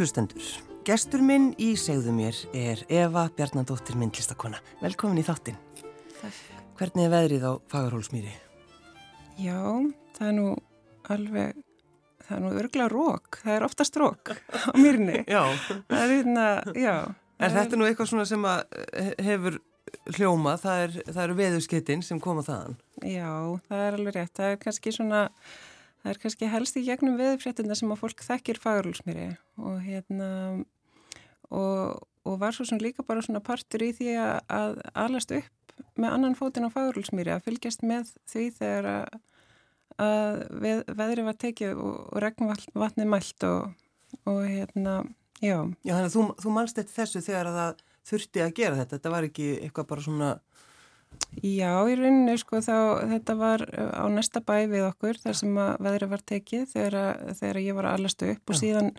Kærulustendur, gestur minn í segðu mér er Eva Bjarnandóttir myndlistakona. Velkomin í þáttinn. Takk. Hvernig er veðrið á Fagarhólsmýri? Já, það er nú alveg, það er nú örgla rók, það er oftast rók á mýrni. Já. Það er hérna, já. Er þetta nú eitthvað svona sem eh, hefur hljóma, það, er, eru veðurskettin sem koma þaðan? Já, það er alveg rétt. Það er kannski svona, það er kannski helst í gegnum veðurfréttina sem að fólk þekkir Fagarhólsmýri og hérna, og, og var svo sem líka bara svona partur í því að, að alast upp með annan fótinn á Fagarhólsmýri að fylgjast með því þegar að, að veð, veðri var tekið og, og regnvatni mælt og, og hérna, já. Já, þannig að þú, þú mannst þetta þessu þegar að það þurfti að gera þetta, þetta var ekki eitthvað bara svona... Já, í rauninni sko þá þetta var á næsta bæ við okkur þar sem að veðri var tekið þegar, þegar ég var að alastu upp og síðan,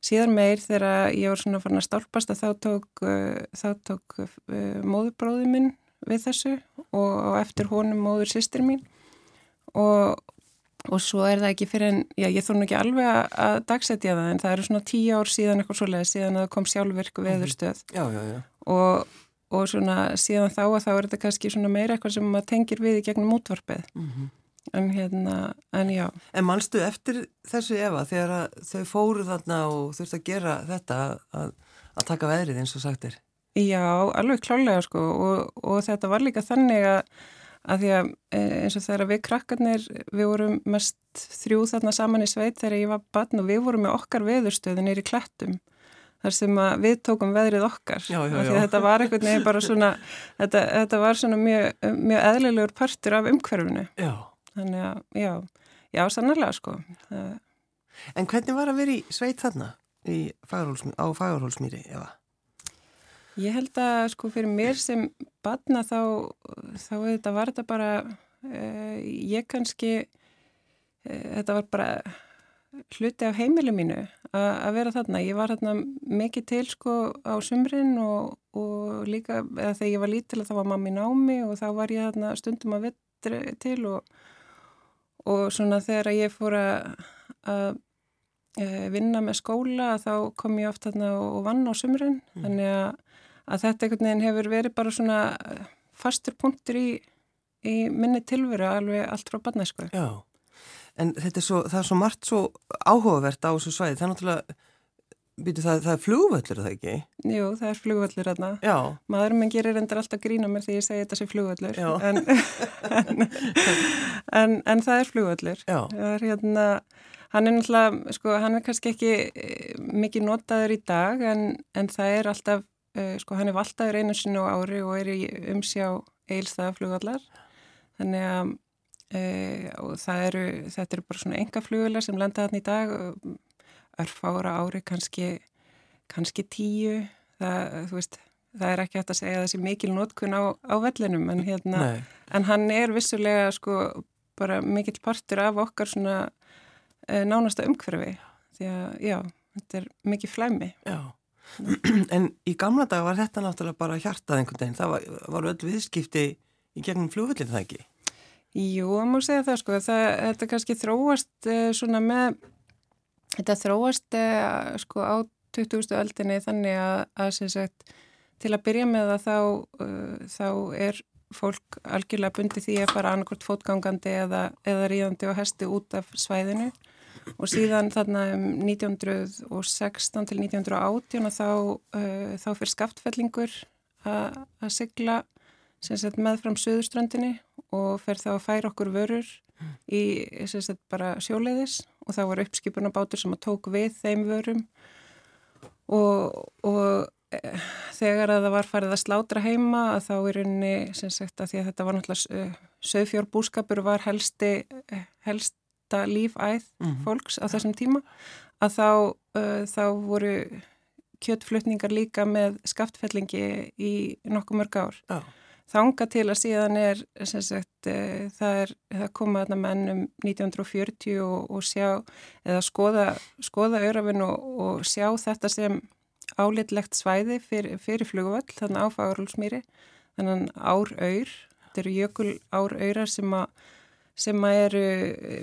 síðan meir þegar ég var svona farin að stálpast að þá tók, uh, þá tók uh, móðurbróði minn við þessu og, og eftir honum móður sýstir mín. Og, og svo er það ekki fyrir en, já ég þónu ekki alveg að, dagsetja það en það eru svona tíu ár síðan eitthvað svoleiði síðan að það kom sjálfvirk veðurstöð. Já, já, já. og, og svona síðan þá að þá er þetta kannski svona meira eitthvað sem maður tengir við í gegnum útvarpið. Mm en hérna, en já. En mannstu eftir þessu Eva þegar þau fóru þarna og þurftu að gera þetta að, að taka veðrið eins og sagt er? já, alveg klálega sko og, og þetta var líka þannig að að því að e, eins og þegar við krakkarnir við vorum mest þrjú þarna saman í sveit þegar ég var barn og við vorum með okkar veðurstöðu neyri klettum þar sem við tókum veðrið okkar Já, já, já. þetta var einhvern veginn bara svona þetta, þetta var svona mjög, mjög eðlilegur partur af umhverfinu Já. þannig að, já, já, sannarlega sko það, En hvernig var að vera í sveit þarna í Fagarhólsmýri, á Fagarhólsmýri, Eva? Ég held að sko fyrir mér sem badna þá, þá þetta var þetta bara, uh, ég kannski, uh, þetta var bara hluti af heimili mínu að vera þarna. Ég var þarna mikið til sko á sumrin og, og líka, þegar ég var lítil þá var mammi námi og þá var ég þarna stundum að vetri til og, og svona þegar ég fór að, eh, vinna með skóla þá kom ég oft þarna og vann á sumrin þannig að, að þetta einhvern veginn hefur verið bara svona fastur punktur í, í minni tilveru alveg allt frá barnæsku. Já. En þetta er svo, það er svo margt svo áhugavert á þessu svæði. Það er náttúrulega, býtu það, það er flugvöllur, er það ekki? Jú, það er flugvöllur þarna. Já. Maðurinn minn gerir endur alltaf grína mér því ég segi þetta sé flugvöllur. Já. En, en, en, en það er flugvöllur. Já. Það er hérna, hann er náttúrulega, sko, hann er kannski ekki eh, mikið notaður í dag en, en það er alltaf, eh, sko, hann er valtaður einu sinni á ári og er í umsjá eilstaða flugvallar. Þannig að e, og eru, þetta eru bara svona enga flugvölar sem lenda þarna í dag, örfára ári kannski, kannski tíu, það, þú veist, það er ekki hægt að segja þessi mikil notkun á, á vellinum en hérna. En hann er vissulega sko bara mikill partur af okkar svona e, nánasta umhverfi því að já, þetta er mikið flæmi. Já. En í gamla dag var þetta náttúrulega bara hjartað einhvern veginn. Það var, var öll viðskipti í gegnum flugvöllin það ekki? Jú, það má segja það sko, það, þetta kannski þróast e, svona með, þetta þróast e, sko á 20. öldinni þannig að, að sem sagt, til að byrja með það þá, uh, þá er fólk algjörlega bundi því að fara annarkort fótgangandi eða, eða ríðandi og hesti út af svæðinu og síðan þarna um 1916 til 1918 þá, uh, þá fyrir skaftfellingur að sigla meðfram söðurströndinni og fer þá að færa okkur vörur í sagt bara sjóleiðis og þá var uppskipunabátur sem að tók við þeim vörum og, og eh, þegar að það var farið að slátra heima að þá er unni sem sagt að því að þetta var náttúrulega uh, söðfjórbúskapur var helsti, eh, helsta lífæð Mhm. fólks á þessum tíma að þá, uh, þá voru kjötflutningar líka með skaftfellingi í nokkuð mörg ár. Já. Þanga til að síðan er, sagt, e, það er, það koma þarna menn um 1940 og, og sjá, eða skoða, skoða örafinn og, og sjá þetta sem álitlegt svæði fyrir, fyrir flugvöld, þannig á Fagurlsmýri, þannig áraur, þetta eru jökul áraurar sem sem eru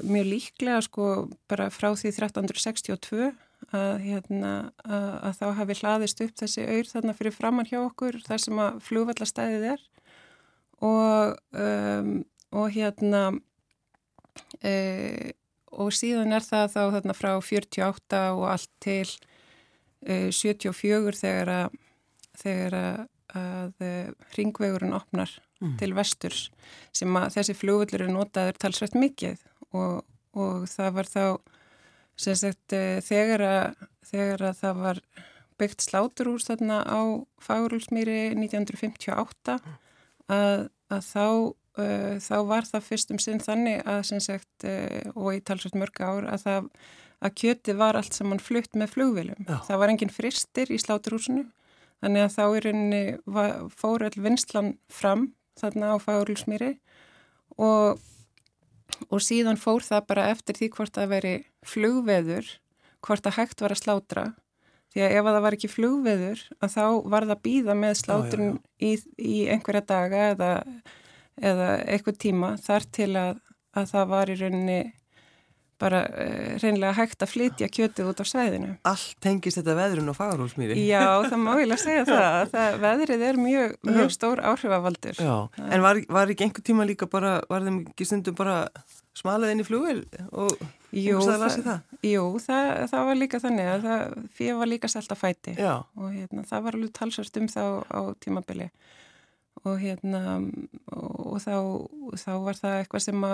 mjög líklega sko bara frá því 1362 að, hérna, að, að þá hafi hlaðist upp þessi auður þarna fyrir framann hjá okkur þar sem að flugvallastæðið er og, um, og hérna e, og síðan er það þá þarna frá 48 og allt til e, 74 þegar að, þegar að, að ringvegurinn opnar mm. til vesturs sem að þessi flugvallur er notaður talsvægt mikið og, og það var þá sem sagt eh, þegar að, þegar að það var byggt sláturús þarna á Fagurúlsmýri 1958 að, að þá, uh, þá var það fyrst um sinn þannig að sem sagt uh, og í talsveit mörg ár að það að kjöti var allt saman flutt með flugvilum. Já. Það var engin fristir í sláturúsinu þannig að þá í rauninni fór all vinslan fram þarna á Fagurúlsmýri og og síðan fór það bara eftir því hvort það veri flugveður, hvort það hægt var að slátra því að ef það var ekki flugveður að þá var það býða með slátrun já, já, já. Í, í einhverja daga eða, eða eitthvað tíma þar til að, að það var í rauninni bara uh, reynilega hægt að flytja kjötið út á svæðinu. Allt tengist þetta veðrun og fagarhúsmýri? Já, það má ég lega segja það. það. Veðrið er mjög, mjög stór áhrifavaldur. Já, en var, var ekki einhver tíma líka bara, var þeim ekki stundum bara smalað inn í flugil og jú, það? Jú, það, það var líka þannig að það fyrir var líka selt að fæti Já. og hérna, það var alveg talsvart um þá á tímabili og hérna og, þá, þá var það eitthvað sem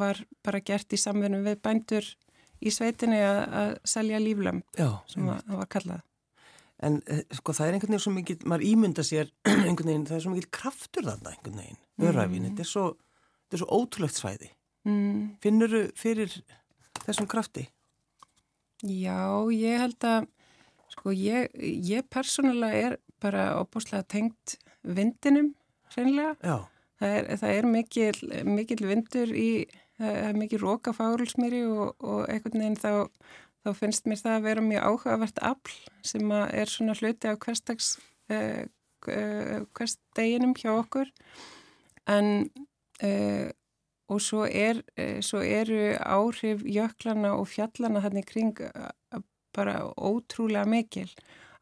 var bara gert í samfunum við bændur í sveitinni að, að selja líflömm sem að, það var kallað En eh, sko það er einhvern veginn svo mikil, maður ímynda sér einhvern veginn, það er svo mikil kraftur þarna einhvern veginn, öðræfin, mm. þetta svo, þetta er svo ótrúlegt svæði. Mm. Finnur þú fyrir þessum krafti? Já, ég held að, sko ég, ég persónulega er bara óbúslega tengt vindinum, hreinlega. Já. Það er, það er mikil, mikil vindur í, það er mikil róka fárulsmýri og, og einhvern veginn þá, þá finnst mér það að vera mjög áhugavert afl sem er svona hluti af hverstags, eh, eh, hversteginum hjá okkur en eh, og svo, er, svo eru áhrif jöklana og fjallana hann í kring bara ótrúlega mikil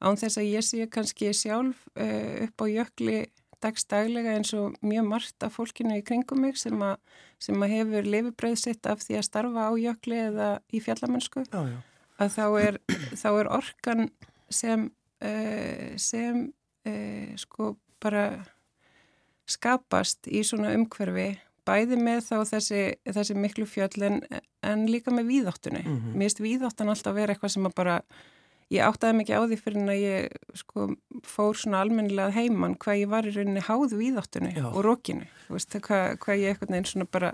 án þess að ég sé kannski sjálf upp á jökli dagstaglega eins og mjög margt af fólkinu í kringum mig sem, a, sem að hefur lifibröð sitt af því að starfa á jökli eða í fjallamennsku já, já. að þá er, þá er orkan sem, sem sko bara skapast í svona umhverfi bæði með þá þessi, þessi miklu fjöll en, en líka með víðáttunni. Mm -hmm. Mér finnst víðáttan alltaf að vera eitthvað sem að bara ég áttaði mikið á því fyrir en að ég sko fór svona almennilega heimann hvað ég var í rauninni háð víðáttunni já. og rókinu, þú veist, hvað, hvað ég eitthvað neins svona bara,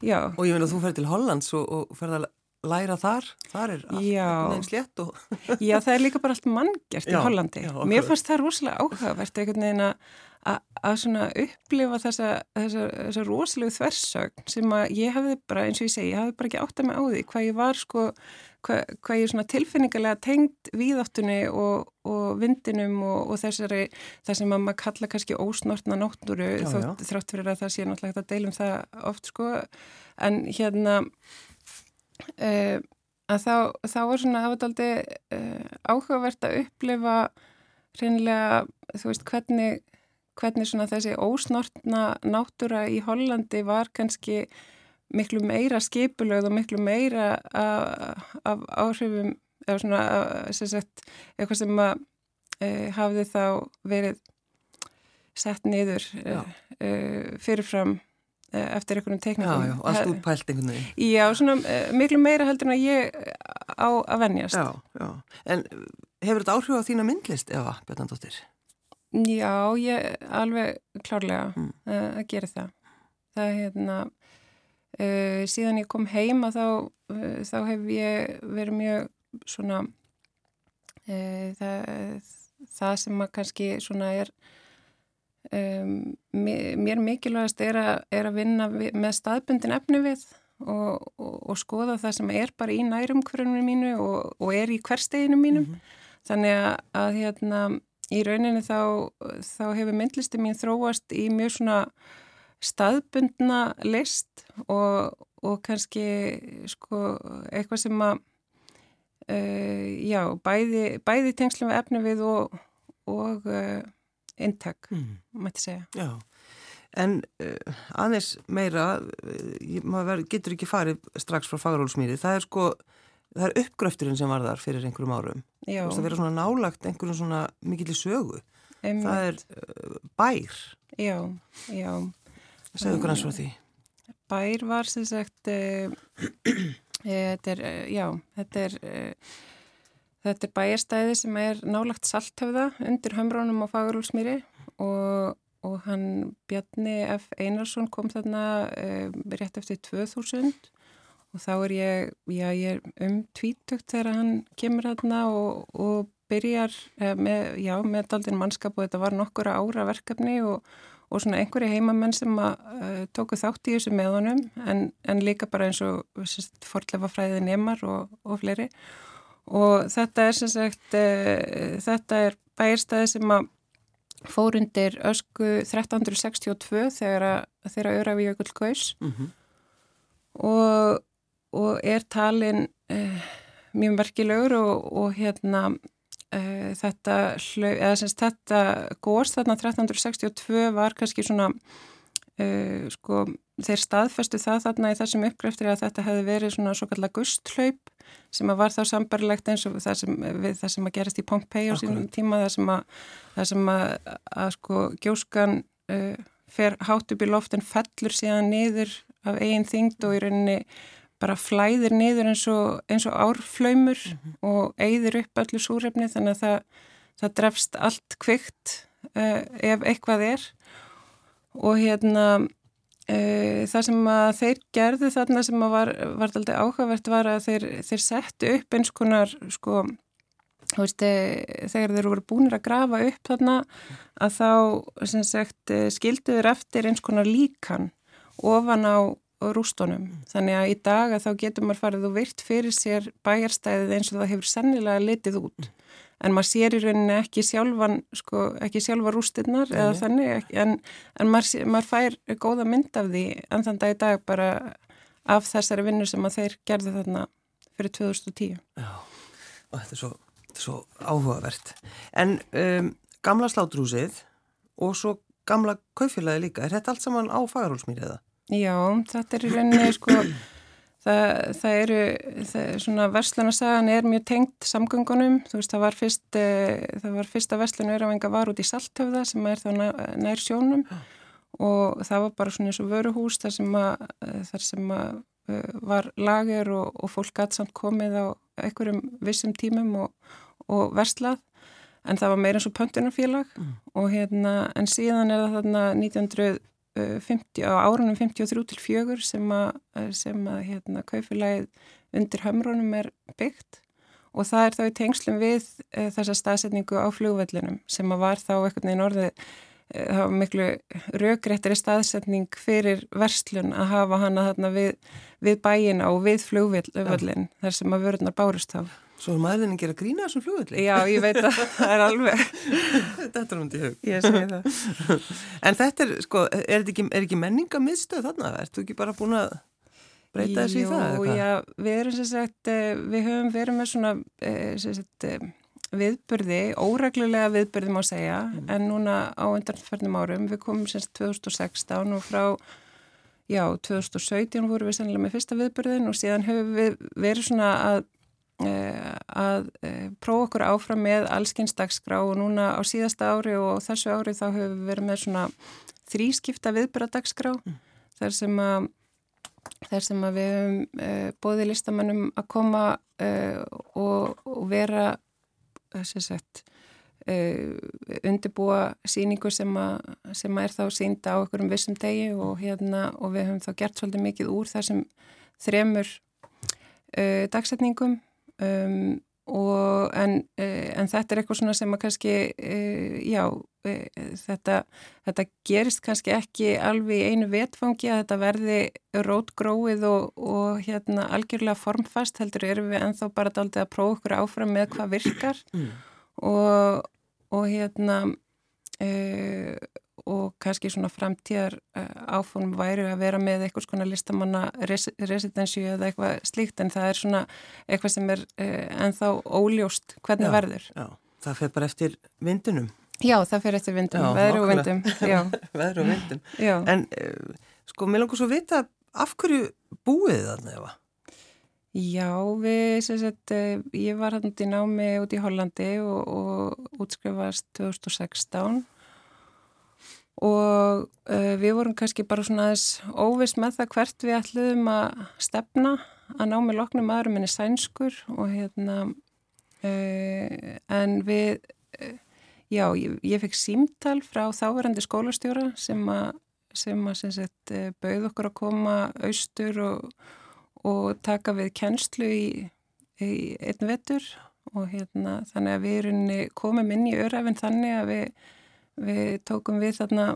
já. Og ég meina þú ferði til Hollands og, og ferði að læra þar, þar er allt neins létt og... Já, það er líka bara allt manngert í Hollandi. Já, Mér fannst það rosalega áhugavert eitthvað neina að svona upplifa þessa, þessa, þessa rosalegu þversögn sem að ég hafði bara, eins og ég segi, ég hafði bara ekki átt að mig á því hvað ég var sko hvað, hvað ég svona tilfinningarlega tengt víðáttunni og, og vindinum og, og þessari, það sem maður kalla kannski ósnortna nóttúru þótt þrátt fyrir að það sé náttúrulega að deilum það oft sko, en hérna uh, að þá, þá var svona aftaldi uh, eh, áhugavert að upplifa reynilega, þú veist, hvernig hvernig svona þessi ósnortna náttúra í Hollandi var kannski miklu meira skipulögð og miklu meira af áhrifum eða svona sem sagt, eitthvað sem að e, hafði þá verið sett niður e, e, fyrirfram e, eftir einhvern teknikum. Já, já, allt útpælt einhvern veginn. Já, svona e, miklu meira heldur en að ég á að vennjast. Já, já. En hefur þetta áhrif á þína myndlist, Eva Bjarnandóttir? Já, ég alveg klárlega mm. að gera það. Það er hérna Uh, síðan ég kom heima þá, uh, þá hef ég verið mjög svona uh, það, það sem að kannski svona er um, mér mikilvægast er, a, er að vinna við, með staðbundin efni við og, og, og skoða það sem er bara í nærumkvörunum mínu og, og er í hversteginu mínum mm -hmm. þannig að, að hérna í rauninni þá, þá hefur myndlisti mín þróast í mjög svona staðbundna list og, og kannski sko, eitthvað sem að uh, já, bæði, bæði tengslum við efni við og, og uh, intak, mm. mætti segja. Já, en uh, aðeins meira, maður getur ekki farið strax frá fagarólsmýri, það er sko, það er uppgröfturinn sem var þar fyrir einhverjum árum. Já. Það verður svona nálagt einhverjum svona mikill í sögu. Einmitt. Það er bær. Já, já. Segðu okkur eins frá því. Bær var sem sagt, uh, þetta er, uh, já, þetta er, uh, þetta er bæjarstæði sem er nálagt salthöfða undir hömrónum á Fagurúlsmýri og, og hann Bjarni F. Einarsson kom þarna rétt eftir 2000 og þá er ég, já, ég er um tvítugt þegar hann kemur þarna og, og byrjar með, já, með daldinn mannskap og þetta var nokkura ára verkefni og og svona einhverju heimamenn sem að uh, tóku þátt í þessu með honum en, en líka bara eins og forlefa fræðið nemar og, og fleiri og þetta er sem sagt uh, þetta er bæirstæði sem að fórundir ösku 1362 þegar að þeirra örafi jökull kaus mm -hmm. og, og er talin uh, mjög merkilegur og, og hérna uh, þetta, þetta góðs þarna 1362 var kannski svona uh, sko, þeir staðfestu það þarna í þessum uppgreftir að þetta hefði verið svona svo kallar gusthlaup sem að var þá sambarlegt eins og það sem, við, það sem að gerast í Pompei á sínum tíma það sem að, það sem að, að sko gjóskan uh, fer hátt upp í loft en fellur síðan niður af eigin þingd og í rauninni bara flæðir niður eins og, eins og árflaumur mm -hmm. og eigðir upp öllu súrefni þannig að það, það drefst allt kvikt uh, ef eitthvað er og hérna uh, það sem að þeir gerðu þarna sem var, var aldrei áhugavert var að þeir, þeir settu upp eins konar sko Veist, þegar þeir voru búinir að grafa upp þarna að þá skilduður eftir eins konar líkan ofan á rústunum. Þannig að í dag að þá getur maður farið og virt fyrir sér bæjarstæðið eins og það hefur sennilega litið út. En maður sér í rauninni ekki sjálfan, sko, ekki sjálfa rústinnar eða þannig, en, en maður, maður fær góða mynd af því en þannig að í dag bara af þessari vinnu sem að þeir gerðu þarna fyrir 2010. Já, og þetta er svo, þetta er svo áhugavert. En um, gamla slátrúsið og svo gamla kaufélagi líka, er þetta allt saman á fagarhólsmýriða? Já, þetta er í rauninni sko, það, það eru, það er svona verslunarsagan er mjög tengt samgöngunum, þú veist það var fyrst, eh, það var fyrsta verslunaröfinga var út í Salthöfða sem er þá nær sjónum. Og það var bara svona eins og vöruhús þar sem að, þar sem að uh, var lager og, og fólk gæti samt komið á einhverjum vissum tímum og, og verslað. En það var meira eins og pöntunarfélag. Mm. og hérna en síðan er það þarna 1900 50, á árunum 53 til 4 sem að, sem að hérna, kaufélagið undir hömrónum er byggt og það er þá í tengslum við e, þessa staðsetningu á flugvellinum sem að var þá eitthvað í norði e, það var miklu raugrættari staðsetning fyrir verslun að hafa hana þarna við, við bæina og við flugvellin ja. þar sem að vörðnar bárust þá. Svo er maðurinn að gera grína þessum flugvelli. Já, ég veit að það er alveg. þetta er hundi hug. Ég segi það. en þetta er, sko, er ekki, ekki menningamiðstöð þarna? Ertu ekki bara búin að breyta þessu í það? Jú, já, við erum sem sagt, eh, við höfum verið með svona eh, sem sagt, eh, viðbyrði, óreglulega viðbyrði má segja, mm. en núna á undanförnum árum, við komum sem sagt 2016 og frá Já, 2017 vorum við sennilega með fyrsta viðbyrðin og síðan höfum við verið svona að að eh, prófa okkur áfram með allskynnsdagsgrá og núna á síðasta ári og þessu ári þá hefur við verið með svona þrískipta viðbyradagsgrá mm. þar sem að þar sem að við hefum uh, eh, bóði listamannum að koma uh, og, og vera sagt uh, undirbúa síningu sem að, sem að er þá sínda á okkur um vissum degi og hérna og við hefum þá gert svolítið mikið úr þessum þremur dagsetningum Um, en, eh, en þetta er eitthvað svona sem að kannski uh, já, uh, þetta, þetta gerist kannski ekki alveg í einu vetfangi að þetta verði rótgróið og, og hérna algjörlega formfast heldur erum við enþá bara daldið að prófa okkur áfram með hvað virkar mm. og, og hérna uh, og kannski svona framtíðar uh, áfónum væri að vera með eitthvað svona listamanna res residensju eða eitthvað slíkt en það er svona eitthvað sem er uh, ennþá óljóst hvernig já, verður. Já, það fer bara eftir vindunum. Já, það fer eftir vindum, veðru og vindum. veðru og vindum. En uh, sko, mér langar svo að vita af hverju búið þarna efa? Já, við, sem sagt, ég var hann í námi út í Hollandi og, og útskrifast 2016 og uh, við vorum kannski bara svona aðeins óvist með það hvert við ætluðum að stefna að ná með loknum aðrum enni sænskur og hérna uh, en við uh, já, ég, ég fekk símtal frá þáverandi skólastjóra sem að sem að sem sagt bauð okkur að koma austur og, og taka við kennslu í, í einn vettur og hérna þannig að við komum inn í öræfinn þannig að við við tókum við þarna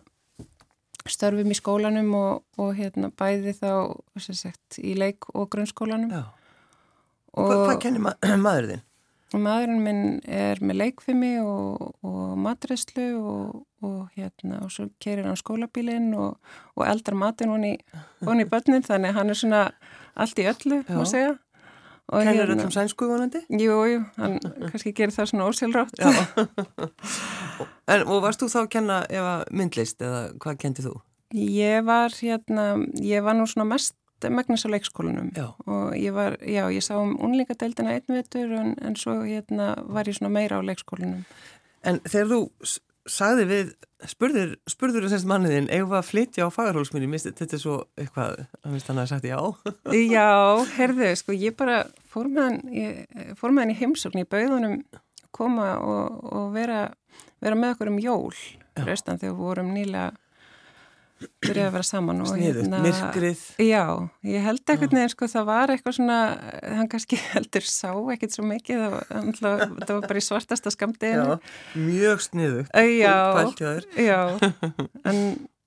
störfum í skólanum og, og hérna bæði þá sagt, í leik og grunnskólanum. Og Hva, Hvað kennir ma maður þinn? Maðurinn minn er með leikfimi og, og matreslu og, og hérna og svo kerir hann skólabílinn og eldar matin honni í börnin þannig hann er svona allt í öllu, má segja Kennur hérna, öllum sænsku vonandi? Jú, jú, hann kannski gerir það svona ósélrátt. en, og varst þú þá að kenna myndlist eða hvað kendi þú? Ég var hérna, ég var nú svona mest megnis á leikskólanum já. og ég var, já, ég sá um unlingadeildina einn vetur en, en svo hérna var ég svona meira á leikskólanum. En þegar þú sagði við, spurður, spurður þess manniðinn, eigum við að flytja á fagarhólsminni, minnst þetta er svo eitthvað, að minnst hann að sagt já. já, herðu, sko, ég bara fór með hann, ég, fór með hann í heimsókn, ég bauð honum koma og, og vera, vera með okkur um jól, reystan þegar við vorum nýlega byrjaði að vera saman Sniðut, hérna, myrkrið. Já, ég held ekkert neður sko það var eitthvað svona, hann kannski heldur sá ekkert svo mikið, það var, það var bara í svartasta skamdeginu Mjög sniðut Já, já. En,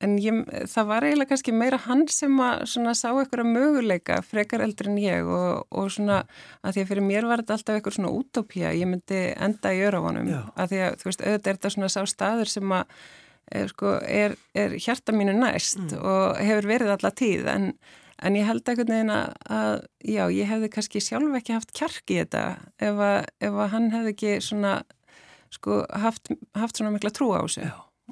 en ég, það var eiginlega kannski meira hann sem að svona sá eitthvað möguleika frekar eldur en ég og, og svona að því að fyrir mér var þetta alltaf eitthvað svona útópía, ég myndi enda í örafonum að því að þú veist, auðvitað er þetta svona sá staður sem að er, sko, er, er hjarta mínu næst mm. og hefur verið alla tíð en, en ég held ekkert neina að já, ég hefði kannski sjálf ekki haft kjark í þetta ef að, ef að hann hefði ekki svona sko haft, haft svona mikla trú á sig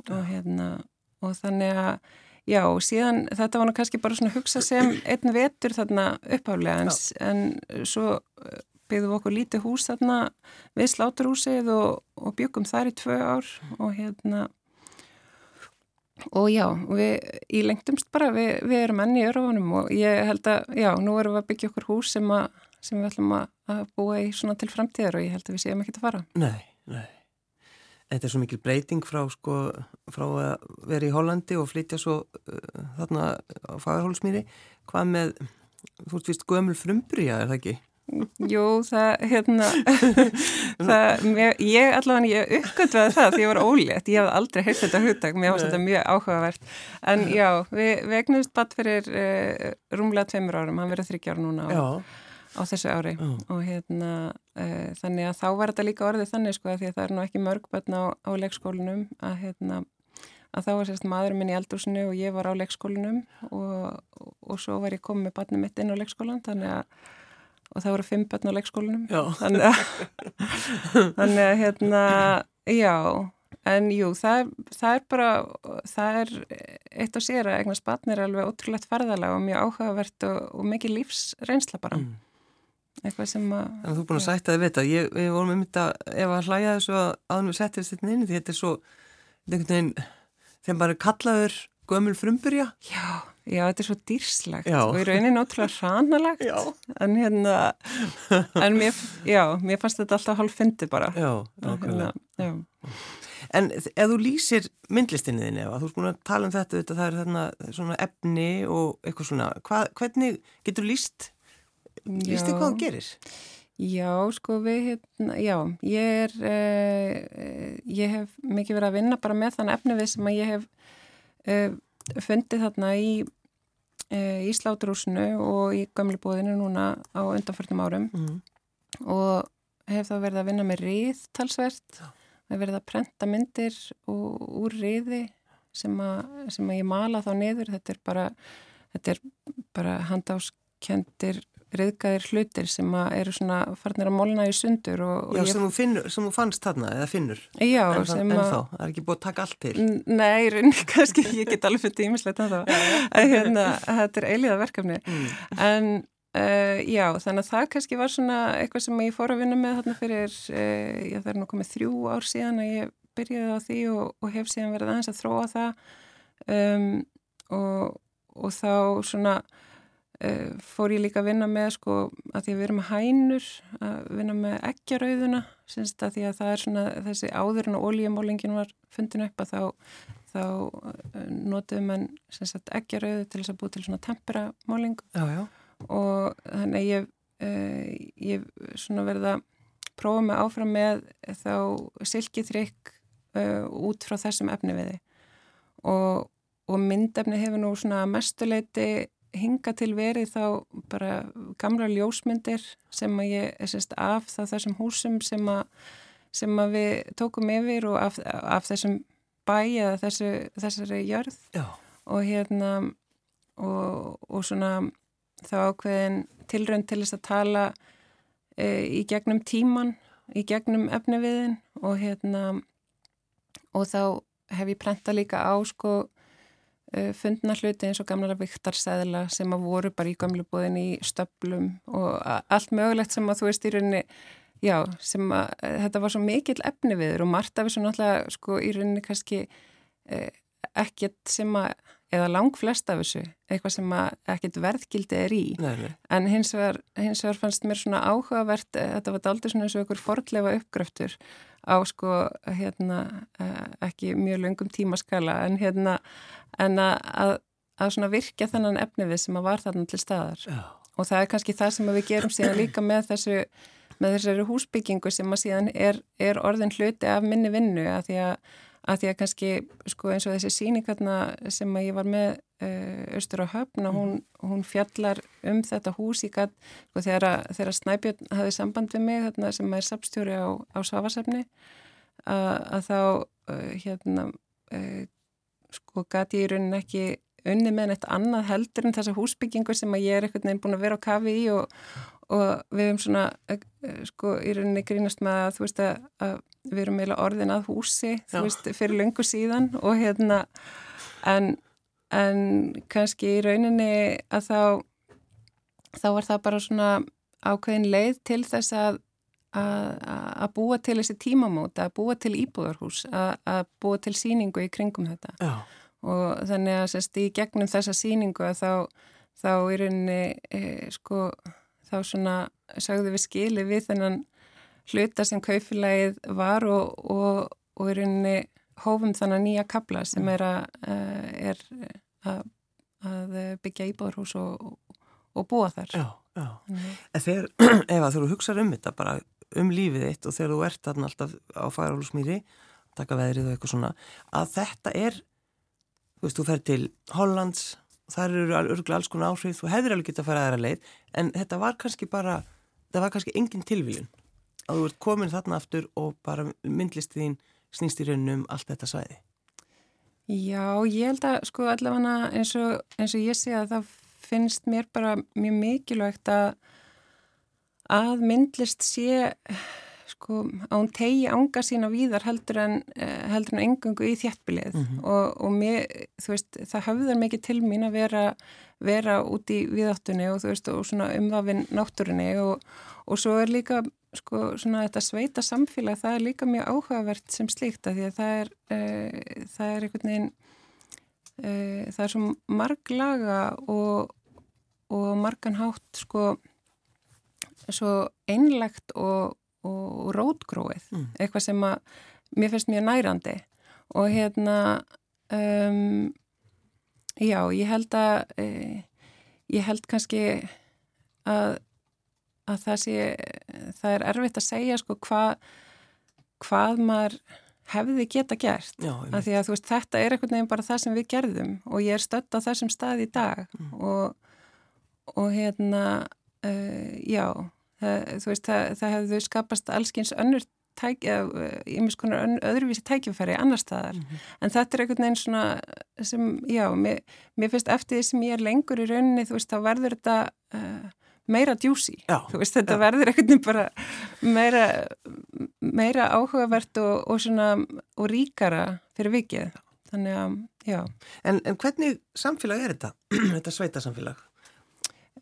og hérna og þannig að Já, síðan þetta var nú kannski bara svona að hugsa sem einn vetur þarna uppáflega en, en svo eh, byggðum við okkur lítið hús þarna við sláturhúsið og, og byggum þar í tvö ár og hérna og já, við í lengtumst bara, við, við erum enni í örfunum og ég held að, já, nú erum við að byggja okkur hús sem, að, sem við ætlum að, búa í svona til framtíðar og ég held að við séum ekki að fara. Nei, nei. Þetta er svo mikil breyting frá, sko, frá að vera í Hollandi og flytja svo uh, þarna á Fagarhólsmýri. Hvað með, þú veist, gömul frumbriða, er það ekki? Jú, það, hérna, það, mér, ég allavega, ég uppgötvaði það því ég var ólétt, ég hef aldrei heilt þetta hugtak, mér finnst þetta mjög áhugavert, en já, við, við egnumst batt fyrir uh, rúmlega tveimur árum, hann verið þryggjar núna á, á þessu ári. Já. og hérna, uh, þannig að þá var þetta líka orðið þannig sko að því að það er nú ekki mörg börn á, á leikskólinum að hérna, að þá var sérst maðurinn minn í eldúsinu og ég var á leikskólinum og, og, og svo var ég komið með barnið mitt inn á leikskólan, þannig að og það voru fimm börn á leikskólinum þannig að, þannig að hérna, já. En jú, það, það er bara það er eitt og sér að eignast barn er alveg ótrúlegt ferðalega og mjög áhugavert og, og mikið lífsreynsla bara. Mm. eitthvað sem að En þú er búin að sætta þið vita, ég, við vorum um þetta ef að hlæja þessu að aðnum við setjum þetta inn því þetta er svo, einhvern veginn þeim bara kallaður gömul frumburja Já Já, þetta er svo dýrslegt já. og í rauninni ótrúlega hranalegt en hérna en mér, já, mér fannst þetta alltaf hálf fyndi bara Já, hérna, já. En ef þú lýsir myndlistinniðinni ef þú erst búin að tala um þetta, þetta það er þarna svona efni og eitthvað svona Hva, hvernig getur lýst lýst þig hvað þú gerir? Já, sko við hérna, já, ég er uh, ég hef mikið verið að vinna bara með þann efni við sem að ég hef fundið þarna í e, í sláturúsinu og í gömlebóðinu núna á undanförnum árum. Mm. og hef þá verið að vinna með rið talsvert, hef verið að prenta myndir og, úr riði sem að, sem að ég mala þá niður, þetta er bara, er bara handáskendir riðgæðir hlutir sem eru svona farnir að molna í sundur og, Já, og sem, þú finnur, sem þú fannst þarna eða finnur. Já, en, sem en að þá, það er ekki búið að taka allt til. Nei, rauninni kannski, ég get alveg fyrir tímislegt að það, en hérna, þetta er eiliða verkefni mm. en uh, já, þannig að það kannski var svona eitthvað sem ég fór að vinna með þarna fyrir, uh, já það er nú komið þrjú ár síðan að ég byrjaði á því og, og hef síðan verið aðeins að þróa það. Um, og, og þá svona fór ég líka að vinna með sko að því að við erum með hænur að vinna með ekkjarauðuna syns að því að það er svona þessi áður en að ólíumólingin var fundin upp að þá, þá uh, notuðum mann ekkjarauðu til þess að búið til svona temperamóling og þannig ég uh, ég svona verða að prófa mig áfram með þá silkiþrygg út frá þessum efni viði og, og myndefni hefur nú svona mestuleiti hinga til verið þá bara gamla ljósmyndir sem að ég er sérst af þá þessum húsum sem að, sem að við tókum yfir og af, af þessum bæ eða þessu, þessari jörð Já. og hérna og, og svona þá ákveðin tilrönd til þess að tala e, í gegnum tíman í gegnum efniviðin og hérna og þá hef ég prenta líka á sko fundna hluti eins og gamla viktarsæðila sem að voru bara í gamlubóðin í stöplum og allt mögulegt sem að þú veist í rauninni já, sem að eh, þetta var svo mikill efni viður og margt af þessu náttúrulega sko í rauninni kannski eh, ekkert sem að, eða lang flest af þessu, eitthvað sem að ekkert verðgildi er í, nei, nei. en hins vegar, hins vegar fannst mér svona áhugavert, þetta var aldrei svona eins og einhver fordlefa uppgröftur á sko hérna ekki mjög löngum tímaskala en hérna en að, að svona virkja þennan efnivið sem að var þarna til staðar Já. og það er kannski það sem við gerum síðan líka með þessu með þessari húsbyggingu sem að síðan er, er orðin hluti af minni vinnu að því að, að því að kannski sko eins og þessi síningarna sem ég var með uh, austur á höfn og hún, hún fjallar um þetta hús. Í gatt sko þegar, þegar Snæbjörn hafði samband við mig þarna, sem er sapstjóri á, á Svavasefni að, þá uh, hérna uh, sko gati í raunin ekki unni með neitt annað heldur en þessa húsbyggingu sem að ég er einhvern veginn búin að vera á kafi í og, og við hefum svona eh, sko í rauninni grínast með að þú veist að, að við erum meila orðin að húsi Já. þú veist fyrir löngu síðan og hérna en, en kannski í rauninni að þá þá var það bara svona ákveðin leið til þess að að búa til þessi tímamóta, að búa til íbúðarhús, að, búa til síningu í kringum þetta Já. og þannig að sérst í gegnum þessa síningu að þá, þá í rauninni e, sko, þá svona sagðu við skili við þennan hluta sem kaufilagið var og, og, og í rauninni hófum þannig nýja kabla sem er e, er að, að byggja íbúðarhús og, og búa þar. Já, já. En þegar, ef að þú hugsaður um þetta bara um lífið þitt og þegar þú ert þarna alltaf á færarólusmýri taka veðrið og eitthvað svona að þetta er þú veist, þú fer til Hollands þar eru örgulega alls konar áhrif þú hefðir alveg getið að fara aðra leið en þetta var kannski bara, það var kannski engin tilvílun að þú ert komin þarna aftur og bara myndlist þín snýst í raunum allt þetta svæði. Já, ég held að sko allavega eins eins og ég sé að það finnst mér bara mjög mikilvægt að að myndlist sé sko að hún tegi ánga sína víðar heldur en, eh, heldur en engungu í þjættbilið mm -hmm. og, og mér, veist, það hafðar mikið til mín að vera, vera út í viðáttunni og veist, og svona umvafinn náttúrunni og, og svo er líka sko svona þetta sveita samfélag, það er líka mjög áhugavert sem slíkt að því að það er, e, það er einhvern veginn, e, það er svo marglaga og, og marganhátt sko svo einlegt og, og rótgróið, mm. eitthvað sem að mér finnst mjög nærandi. Og hérna um, já, ég held að e, ég held kannski að, að það sé það er erfitt að segja sko hvað hvað maður hefði geta gert. Já, af því að veist, þetta er einhvern veginn bara það sem við gerðum og ég er stött á þessum stað í dag. Mm. og, og hérna uh, já það, veist, það, það hefðu skapast allskins önnur tæk, ímis konar öðruvísi tækifæri annar staðar. Mm -hmm. En þetta er einhvern veginn svona sem, já, mér, mér finnst eftir því sem ég er lengur í rauninni, þú veist, þá verður þetta uh, meira djúsi. Þú veist, þetta já. verður einhvern veginn bara meira, meira áhugavert og, og svona, og ríkara fyrir vikið. Þannig að, já. En, en hvernig samfélag er þetta, þetta sveita samfélag?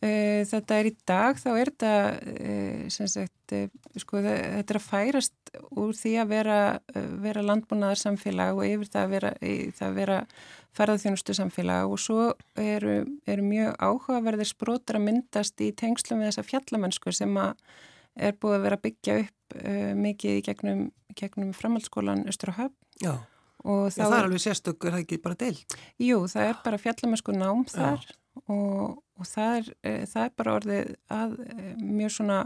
Eh, þetta er í dag, þá er þetta, eh, sagt, eh, sko, þetta er að færast úr því að vera, vera landbúnaðarsamfélag og yfir það að vera, það að vera ferðarþjónustu samfélag og svo eru, eru mjög áhugaverðir sprótur að myndast í tengslum við þessa fjallamennsku sem er búið að vera að byggja upp uh, mikið í gegnum, gegnum framhaldsskólan Östurhöfn. Já, og það er alveg sérstökur, það er ekki bara deilt? Jú, það er bara fjallamennsku nám þar Já. Og og það er, e, það er bara orðið að e, mjög svona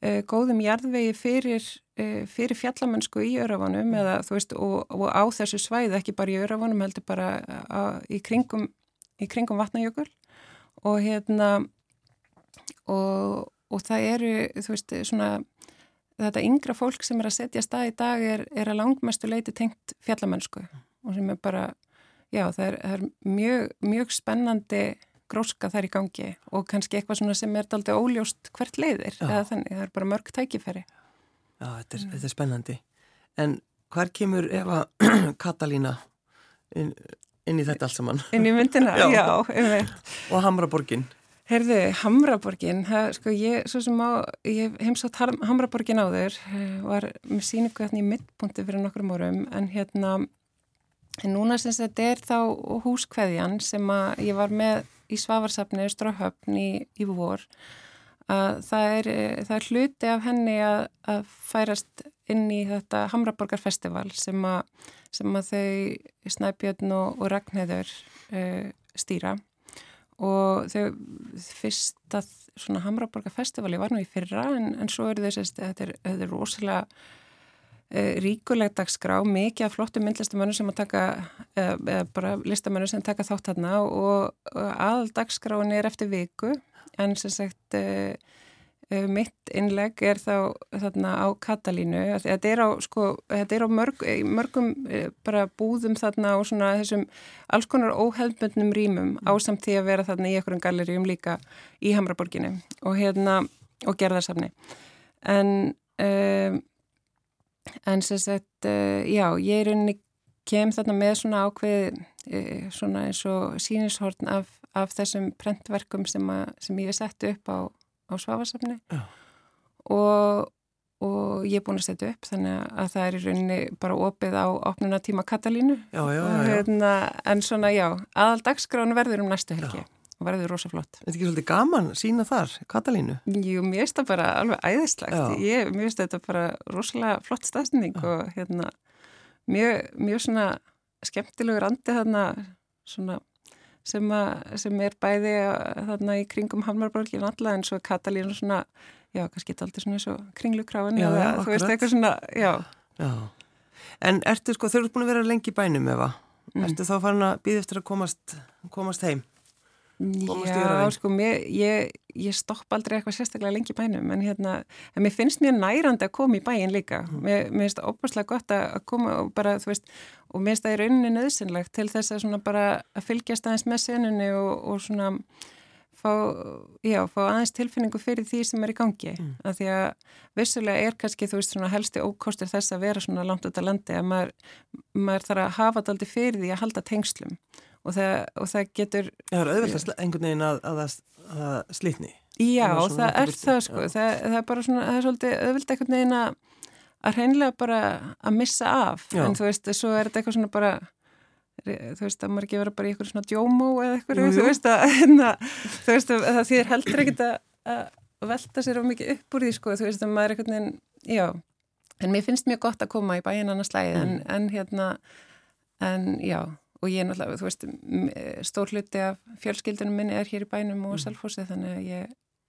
e, góðum jarðvegi fyrir, fyrir fjallamönsku í örafanum mm. eða veist og, og á þessu svæði ekki bara í örafanum heldur bara að, í kringum, í kringum vatnajökul og hérna og, og það eru veist svona þetta yngra fólk sem er að setja stað í dag er, er að langmestu leiti tengt fjallamönsku og sem er bara já það er, það er mjög, mjög spennandi gróska þar í gangi og kannski eitthvað svona sem er aldrei óljóst hvert leiðir Já. eða þannig, það er bara mörg tækifæri Já, þetta er, mm. þetta er spennandi en hver kemur Eva Katalína inn, inn í þetta allt saman? Inn í myndina, já, já og Hamraborgin Herðu, Hamraborgin, það, sko ég, svo sem á, ég heimsátt Hamraborgin áður, eh, var með síningu hérna í mittpunkti fyrir nokkrum árum, en hérna, en núna sem þetta er þá húskveðjan sem að ég var með í Svavarsafni Ströhöfn í, í vor að það er, það er hluti af henni að, að færast inn í þetta Hamraborgarfestival sem að, sem að þau Snæbjörn og, og Ragnheður uh, stýra. Og þau fyrsta svona Hamraborgarfestivali var nú í fyrra en, en svo er þess að þetta er, er rosalega Eh, ríkuleg dagskrá, mikið af flottum myndlistamönnum sem að taka, eða, eða bara listamönnum sem taka þátt þarna og, all dagskráin er eftir viku en sem sagt mitt innleg er þá þarna á Katalínu, þetta er á, sko, þetta er á mörg, mörgum bara búðum þarna og svona þessum alls konar óheldböndnum rýmum ásamt því að vera þarna í einhverjum gallerjum líka í Hamraborginni og hérna og gerðarsafni. En en en sem sagt, uh, já, ég er unni kem þarna með svona ákveð uh, svona eins og sínishorn af, af þessum prentverkum sem, að, sem ég hef sett upp á, á svafarsafni og, og ég er búin að setja upp þannig að það er í rauninni bara opið á opnuna tíma Katalínu. Já, já, já, hérna, en svona já, aðal dagskránu verður um næstu helgi og verður rosa flott. Þetta er ekki svolítið gaman sína þar, Katalínu? Jú, mér finnst það bara alveg æðislegt. Ég, mér finnst þetta bara rosalega flott stafsning og hérna mjög, mjög svona skemmtilegur andi þarna svona sem, að, sem er bæði þarna í kringum Hammarborgin alla en svo Katalínu svona, já, kannski þetta aldrei svona eins og kringlukráin eða þú veist eitthvað svona, já. Já, en ertu sko, þau eru búin að vera lengi bænum efa, mm. ertu þá farin að býða eftir að komast, komast heim? Já, sko, mér, ég, ég stopp aldrei eitthvað sérstaklega lengi bænum en hérna, en mér finnst mjög nærandi að koma í bæin líka. Mm. Mér, mér finnst það óbúslega gott að koma og bara, þú veist, og mér finnst það í rauninni nöðsynlegt til þess að svona bara að fylgjast aðeins með senunni og, og svona fá, já, fá aðeins tilfinningu fyrir því sem er í gangi. Mm. Af því að vissulega er kannski, þú veist, svona helsti ókostur þess að vera svona langt út á landi að maður, maður þarf að hafa þetta aldrei fyrir því að halda tengslum og það, og það getur... Það er auðvitað einhvern veginn að, að, að slitni. Já, það, það er það sko, það, það er bara svona, það er svolítið auðvitað einhvern veginn að, að hreinlega bara að missa af, Já. en þú veist, svo er þetta eitthvað svona bara, þú veist, að maður ekki vera bara í eitthvað svona djómó eða eitthvað, þú veist að, hérna, þú veist að það þýðir heldur ekkit að velta sér á mikið upp úr því sko, þú veist að maður er einhvern veginn, já, en mér finnst mjög gott að koma í bæin annars lægi, mm. en, en hérna, en já, og ég er náttúrulega, þú veist, stór hluti af fjölskyldunum minni er hér í bænum og mm. selfhósi þannig að ég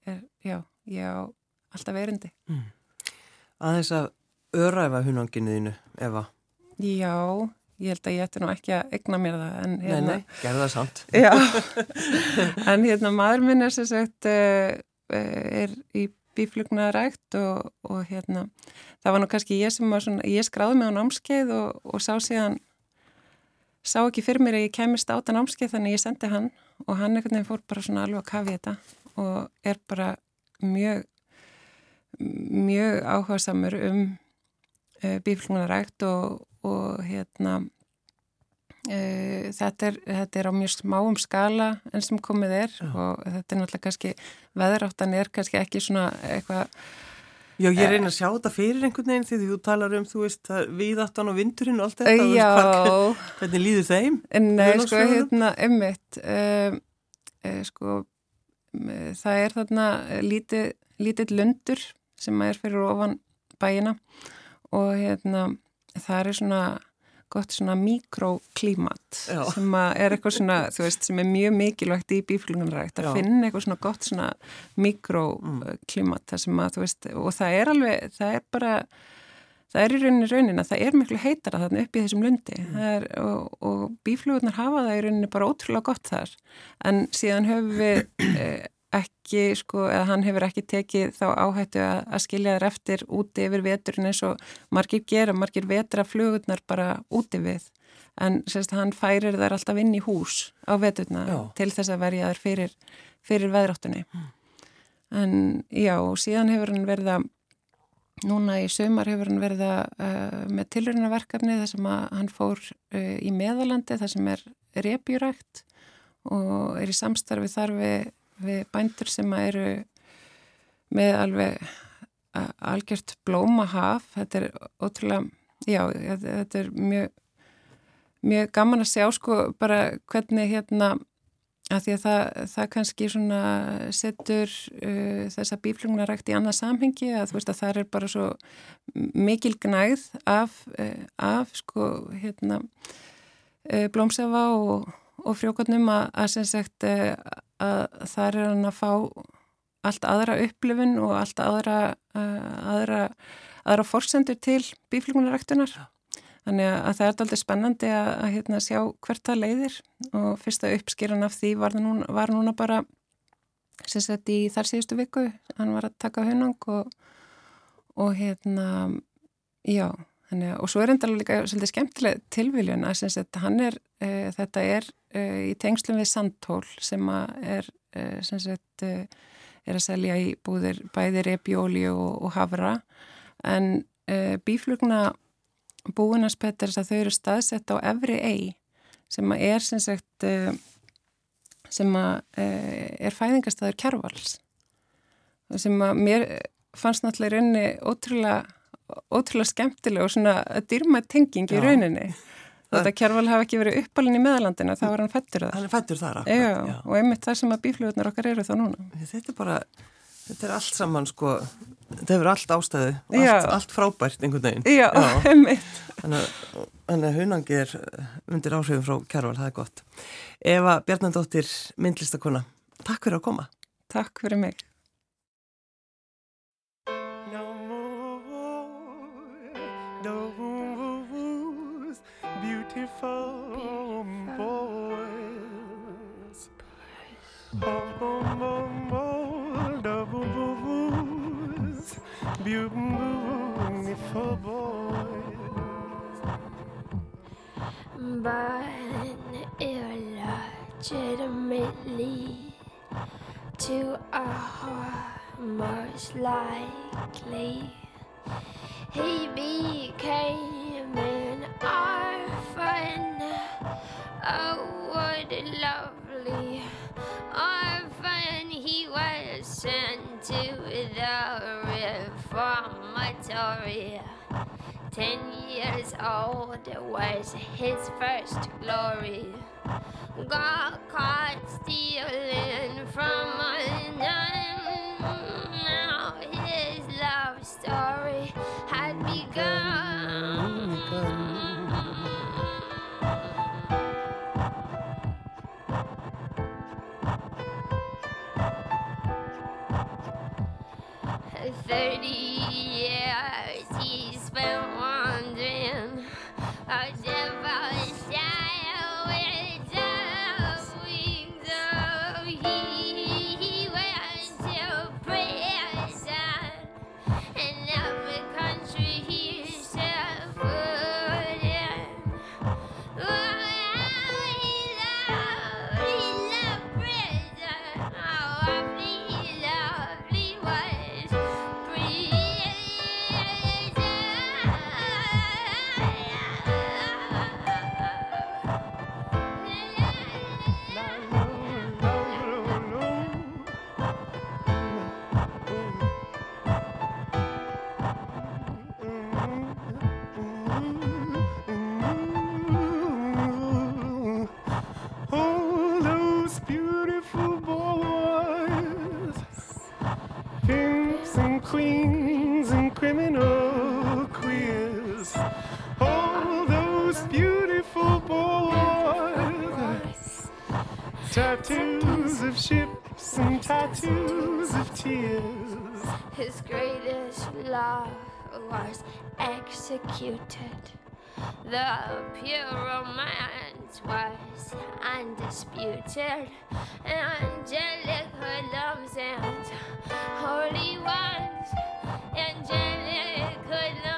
er, já, ég á alltaf erindi. Mm. Að þess að öræfa hunanginniðinu, Eva? Já, ég held að ég ætti nú ekki að egna mér það. En, hérna, nei, nei, gerða það samt. Já, en hérna maður minn er sem sagt, uh, er í bíflugnarækt og, og hérna, það var nú kannski ég sem var svona, ég skráði mig á námskeið og, og sá síðan, sá ekki fyrir mér að ég kemist á þetta námskeið þannig ég sendi hann og hann einhvern veginn fór bara svona alveg að kafi þetta og er bara mjög, mjög áhuga samur um uh, bíflugnarækt og, og hérna Uh, þetta, er, þetta er á mjög smáum skala enn sem komið er Já. og þetta er náttúrulega kannski, veðráttan er kannski ekki svona eitthvað Já, ég reyna að sjá þetta fyrir einhvern veginn því þú talar um, þú veist, viðáttan og vindurinn og allt þetta, Já. Veist, hvernig líður þeim? Nei, sko, hérna, ummitt uh, uh, sko það er þarna lítið, lítið lundur sem er fyrir ofan bæina og hérna það er svona gott svona mikroklímat sem er eitthvað svona, þú veist, sem er mjög mikilvægt í bíflugunrækt að finna eitthvað svona gott svona mikroklímat það sem að, þú veist, og það er alveg, það er bara það er í rauninni rauninna, það er miklu heitara þarna upp í þessum lundi. Mm. er, og, og bíflugurnar hafa það í rauninni bara ótrúlega gott þar. En síðan höfum við eh, ekki, sko, eða hann hefur ekki tekið þá áhættu að, að skilja þér eftir úti yfir veturinn eins og margir gera, margir vetra flugurnar bara úti við, en sérst hann færir þær alltaf inn í hús á veturna já. til þess að verja þær fyrir, fyrir veðráttunni mm. en já, síðan hefur hann verið að núna í sömar hefur hann verið að uh, með tilröðinaverkarni þar sem að hann fór uh, í meðalandi þar sem er repjurækt og er í samstarfi þar við bændur sem eru með alveg algjört blómahaf. Þetta er ótrúlega já, þetta er mjög mjög gaman að sjá sko bara hvernig hérna að því að það, það kannski svona setur uh, þessa bíflugnarækt í annað samhengi að þú veist að það er bara svo mikil gnæð af, uh, af sko hérna uh, blómsafa og, og frjókotnum að, að sem sagt að þar er hann að fá allt aðra upplifun og allt aðra, uh, aðra, aðra forsendur til bíflugunaræktunar. Þannig að það er alltaf spennandi að, að hérna, sjá hvert það leiðir og fyrsta uppskýran af því var, núna, var núna bara sem sett í þar síðustu viku. Hann var að taka hunang og, og hérna, já, þannig, og svo er enda líka svolítið skemmtileg tilviljun að sett er, e, þetta er uh, í tengslum við Sandtól sem er, uh, sem sagt, uh, er að selja í búðir bæðir epjóli og, og havra en bíflugna búinarspettir þau eru staðsett á efri ei sem er sem sagt sem er fæðingastæður kjærvals sem mér fannst náttúrulega raunni ótrúlega ótrúlega skemmtilega og svona dyrma tenging í rauninni Þetta kjærval hafi ekki verið uppalinn í meðalandina, þá var hann fættur þar. Hann er fættur þar, akkurat. Já, já, og einmitt það sem að bíflugurnar okkar eru þá núna. Þetta er bara, þetta er allt saman, sko, þetta hefur allt ástæði, allt, allt frábært einhvern veginn. Já, já. einmitt. Þannig að hunangi er undir áhrifum frá kjærval, það er gott. Eva Bjarnandóttir, myndlistakona, takk fyrir að koma. Takk fyrir mig. Beautiful boys. But illegitimately to a most likely he became an orphan. Oh, what a lovely orphan he was sent reformatory. Ten years old was his first glory. Got caught stealing from a nun. Now his love story criminal queers. All those beautiful boys. Tattoos of ships and tattoos of tears. His greatest love was executed. The pure romance was undisputed. Angelic hoodlums and holy ones. Angelic hoodlums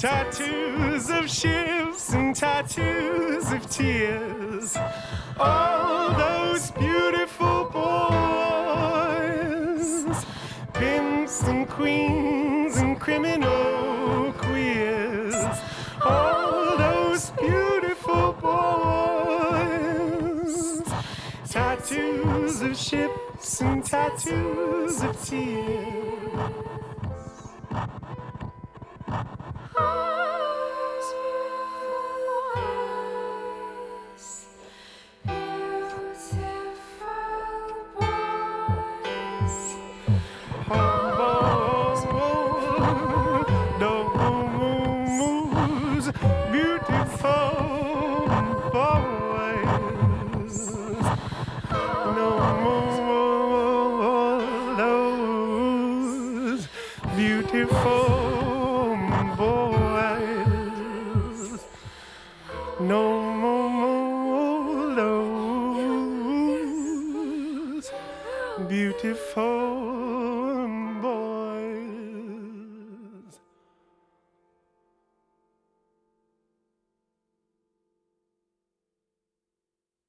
tattoos of ships and tattoos of tears. All those beautiful boys, pimps and queens and criminal queers. All those beautiful boys, tattoos of ships and tattoos of tears.